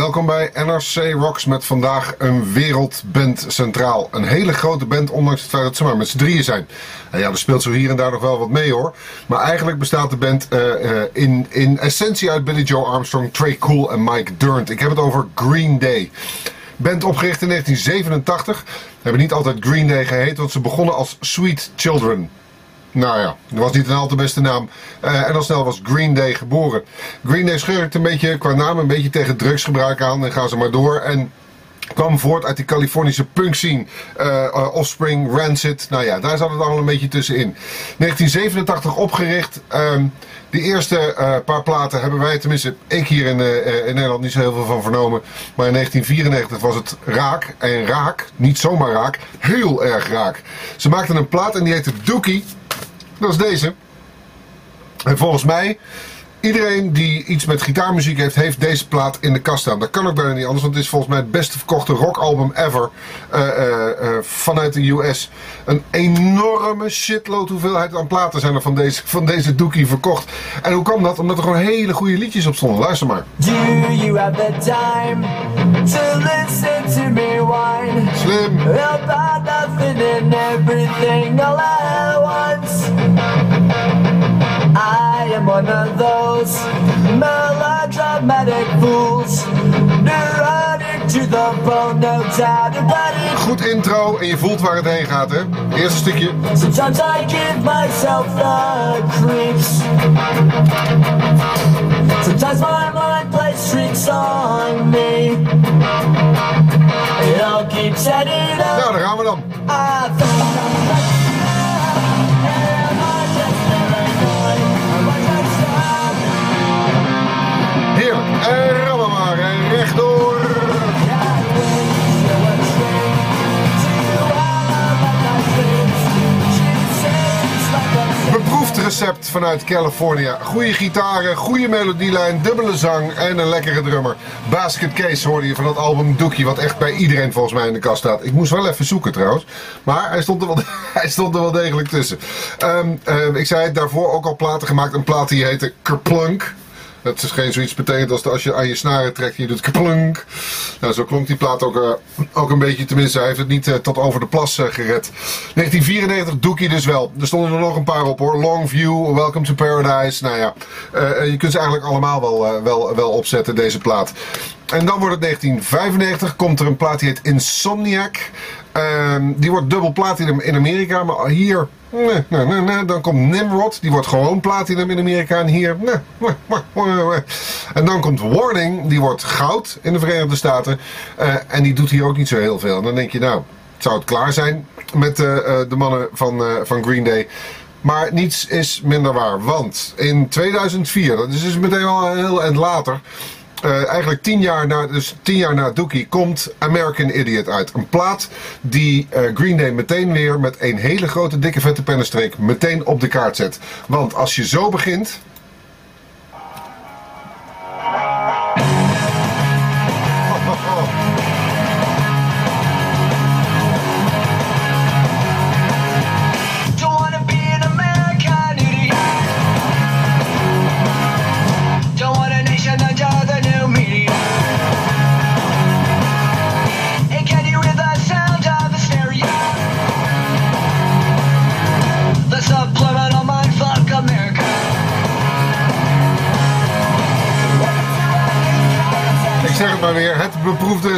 Welkom bij NRC Rocks met vandaag een wereldband centraal. Een hele grote band, ondanks het feit dat ze maar met z'n drieën zijn. En ja, er speelt zo hier en daar nog wel wat mee hoor. Maar eigenlijk bestaat de band uh, uh, in, in essentie uit Billy Joe Armstrong, Trey Cool en Mike Durnt. Ik heb het over Green Day. Band opgericht in 1987. Hebben niet altijd Green Day geheten, want ze begonnen als Sweet Children. Nou ja, dat was niet een al te beste naam. Uh, en al snel was Green Day geboren. Green Day schurkt een beetje qua naam een beetje tegen drugsgebruik aan. En gaan ze maar door. En kwam voort uit die Californische punk scene. Uh, Offspring, Rancid. Nou ja, daar zat het allemaal een beetje tussenin. 1987 opgericht. Um, die eerste uh, paar platen hebben wij, tenminste ik hier in, in Nederland, niet zo heel veel van vernomen. Maar in 1994 was het raak. En raak, niet zomaar raak, heel erg raak. Ze maakten een plaat en die heette Dookie. Dat is deze. En volgens mij, iedereen die iets met gitaarmuziek heeft, heeft deze plaat in de kast staan. Dat kan ook bijna niet anders, want het is volgens mij het beste verkochte rockalbum ever uh, uh, uh, vanuit de US. Een enorme shitload hoeveelheid aan platen zijn er van deze, van deze doekie verkocht. En hoe kwam dat? Omdat er gewoon hele goede liedjes op stonden. Luister maar. Do you have the time to listen to me whine? Slim. About nothing and everything all one of those melodramatic fools. Neurotic to the bone, no doubt about it. Goed intro en je voelt waar het heen gaat, hè? Eerste stukje. Sometimes I give myself the creeps. Sometimes my mind plays tricks on me. It all keeps adding up. Nou, daar gaan we dan. Vanuit California. Goede gitaren, goede melodielijn, dubbele zang en een lekkere drummer. Basket Case hoorde je van dat album Doekie, wat echt bij iedereen volgens mij in de kast staat. Ik moest wel even zoeken trouwens, maar hij stond er wel, hij stond er wel degelijk tussen. Um, um, ik zei daarvoor ook al platen gemaakt, een plaat die heette Kerplunk. Dat is geen zoiets betekent als, als je aan je snaren trekt en je doet kaplunk. Nou, zo klonk die plaat ook, uh, ook een beetje. Tenminste, hij heeft het niet uh, tot over de plas uh, gered. 1994 Dookie dus wel. Er stonden er nog een paar op hoor. Longview, Welcome to Paradise. Nou ja, je kunt ze eigenlijk allemaal wel, wel, wel opzetten, deze plaat. En dan wordt het 1995. Komt er een plaat die heet Insomniac. Um, die wordt dubbel platinum in Amerika. Maar hier, nee, nee, nee, dan komt Nimrod. Die wordt gewoon platinum in Amerika. En hier, nee, En dan komt Warning. Die wordt goud in de Verenigde Staten. Uh, en die doet hier ook niet zo heel veel. En dan denk je, nou, zou het klaar zijn met uh, de mannen van, van Green Day. Maar niets is minder waar. Want in 2004, dat is dus meteen al heel eind later. Uh, eigenlijk tien jaar na, dus tien jaar na Dookie komt American Idiot uit. Een plaat die uh, Green Day meteen weer met een hele grote dikke vette pennenstreek meteen op de kaart zet. Want als je zo begint.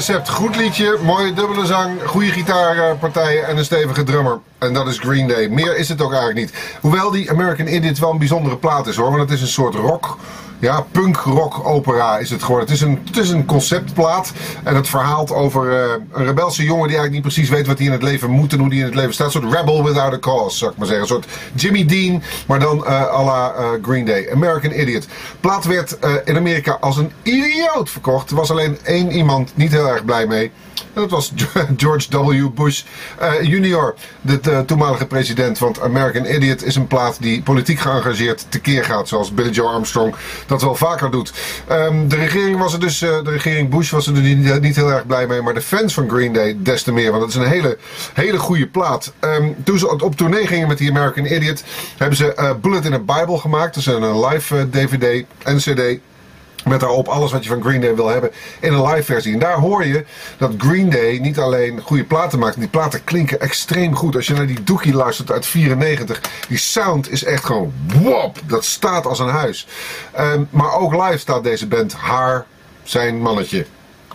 Recept. Goed liedje, mooie dubbele zang, goede gitaarpartijen en een stevige drummer. En dat is Green Day. Meer is het ook eigenlijk niet. Hoewel die American Idiot wel een bijzondere plaat is hoor. Want het is een soort rock. Ja, punk-rock opera is het geworden. Het is, een, het is een conceptplaat. En het verhaalt over uh, een rebelse jongen die eigenlijk niet precies weet wat hij in het leven moet en hoe hij in het leven staat. Een soort rebel without a cause, zou ik maar zeggen. Een soort Jimmy Dean, maar dan uh, à la uh, Green Day. American Idiot. Plaat werd in Amerika als een idioot verkocht. Er was alleen één iemand niet heel erg blij mee. En dat was George W. Bush de, de toenmalige president. Want American Idiot is een plaat die politiek geëngageerd tekeer gaat. Zoals Billy Joe Armstrong dat wel vaker doet. Um, de regering was er dus, uh, de regering Bush was er niet, niet heel erg blij mee. Maar de fans van Green Day des te meer. Want het is een hele, hele goede plaat. Um, toen ze op tournee gingen met die American Idiot, hebben ze Bullet in a Bible gemaakt. Dat is een live DVD en CD. Met daarop alles wat je van Green Day wil hebben in een live versie. En daar hoor je dat Green Day niet alleen goede platen maakt. Die platen klinken extreem goed. Als je naar die Dookie luistert uit 94. Die sound is echt gewoon wop. Dat staat als een huis. Ehm, maar ook live staat deze band haar zijn mannetje.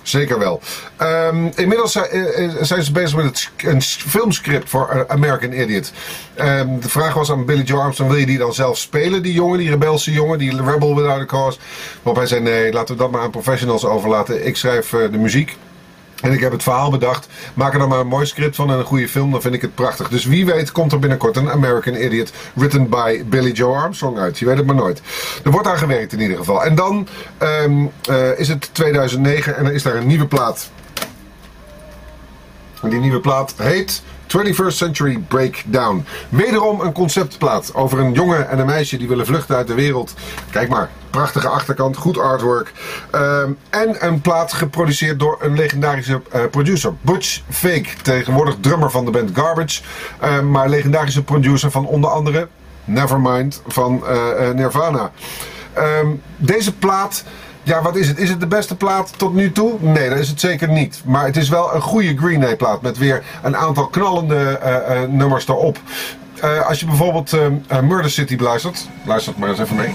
Zeker wel. Ehm, inmiddels zijn, eh, eh, zijn ze bezig met een filmscript voor American Idiot. Ehm, de vraag was aan Billy Joe Armstrong: wil je die dan zelf spelen, die jongen, die rebelse jongen, die rebel without a cause? Waarop hij zei: nee, laten we dat maar aan professionals overlaten. Ik schrijf eh, de muziek. En ik heb het verhaal bedacht. Maak er dan maar een mooi script van en een goede film. Dan vind ik het prachtig. Dus wie weet komt er binnenkort een American Idiot. Written by Billy Joe Armstrong uit. Je weet het maar nooit. Er wordt aan gewerkt in ieder geval. En dan ehm, eh, is het 2009 en er is daar een nieuwe plaat. Die nieuwe plaat heet 21st Century Breakdown. Wederom een conceptplaat over een jongen en een meisje die willen vluchten uit de wereld. Kijk maar, prachtige achterkant, goed artwork. Ehm, en een plaat geproduceerd door een legendarische eh, producer, Butch Fake. Tegenwoordig drummer van de band Garbage. Ehm, maar legendarische producer van onder andere Nevermind van eh, eh, Nirvana. Ehm, deze plaat, ja, wat is het? Is het de beste plaat tot nu toe? Nee, dat is het zeker niet. Maar het is wel een goede Green Day plaat met weer een aantal knallende eh, eh, nummers erop. Eh, als je bijvoorbeeld Murder City beluistert, luister maar eens even mee.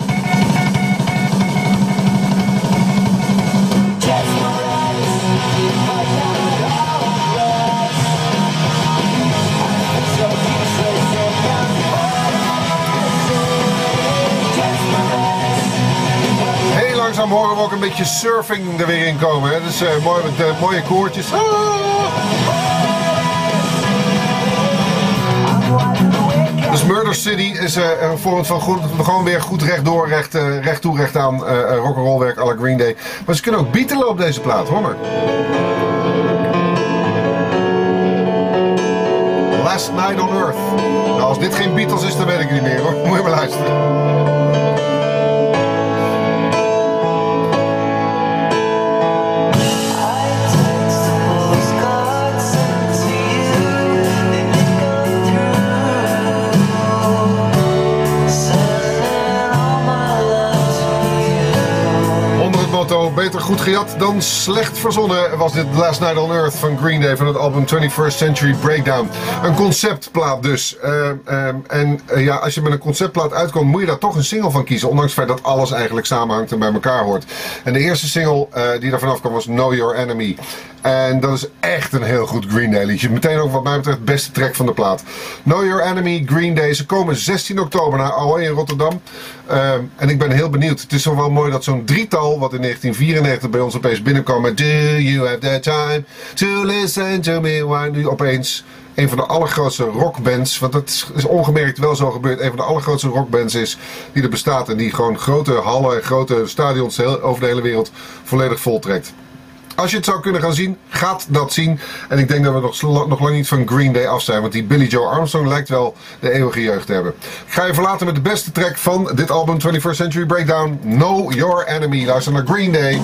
Langzaam horen we ook een beetje surfing er weer in komen. Hè? Dus mooi met eh, mooie koortjes. Ah! Dus Murder City is eh, een voorbeeld van goed, gewoon weer goed recht, eh, recht toe, recht aan rock'n'roll werk à Green Day. Maar ze kunnen ook beatelen op deze plaat, hoor. Last Night on Earth. Nou, als dit geen Beatles is, dan weet ik niet meer hoor. Moet je maar luisteren. Beter goed gejat dan slecht verzonnen was dit Last Night on Earth van Green Day van het album 21st Century Breakdown. Een conceptplaat dus. Ehm, ehm, en eh, ja, als je met een conceptplaat uitkomt moet je daar toch een single van kiezen. Ondanks het feit dat alles eigenlijk samenhangt en bij elkaar hoort. En de eerste single eh, die daar vanaf kwam was Know Your Enemy. En dat is echt een heel goed Green Day liedje. Meteen ook wat mij betreft beste track van de plaat. Know Your Enemy, Green Day. Ze komen 16 oktober naar Ahoy in Rotterdam. Ehm, en ik ben heel benieuwd. Het is toch wel mooi dat zo'n drietal, wat in 1994 bij ons opeens binnenkwam met Do you have the time to listen to me? Waar nu opeens een van de allergrootste rockbands, want dat is- ongemerkt wel zo gebeurd, een van de allergrootste rockbands is die er bestaat. En die gewoon grote hallen en grote stadions over de hele wereld volledig voltrekt. Als je het zou kunnen gaan zien, gaat dat zien. En ik denk dat we nog, nog lang niet van Green Day af zijn. Want die Billy Joe Armstrong lijkt wel de eeuwige jeugd te hebben. Ik ga je verlaten met de beste track van dit album 21st Century Breakdown. Know Your Enemy. Luister naar Green Day.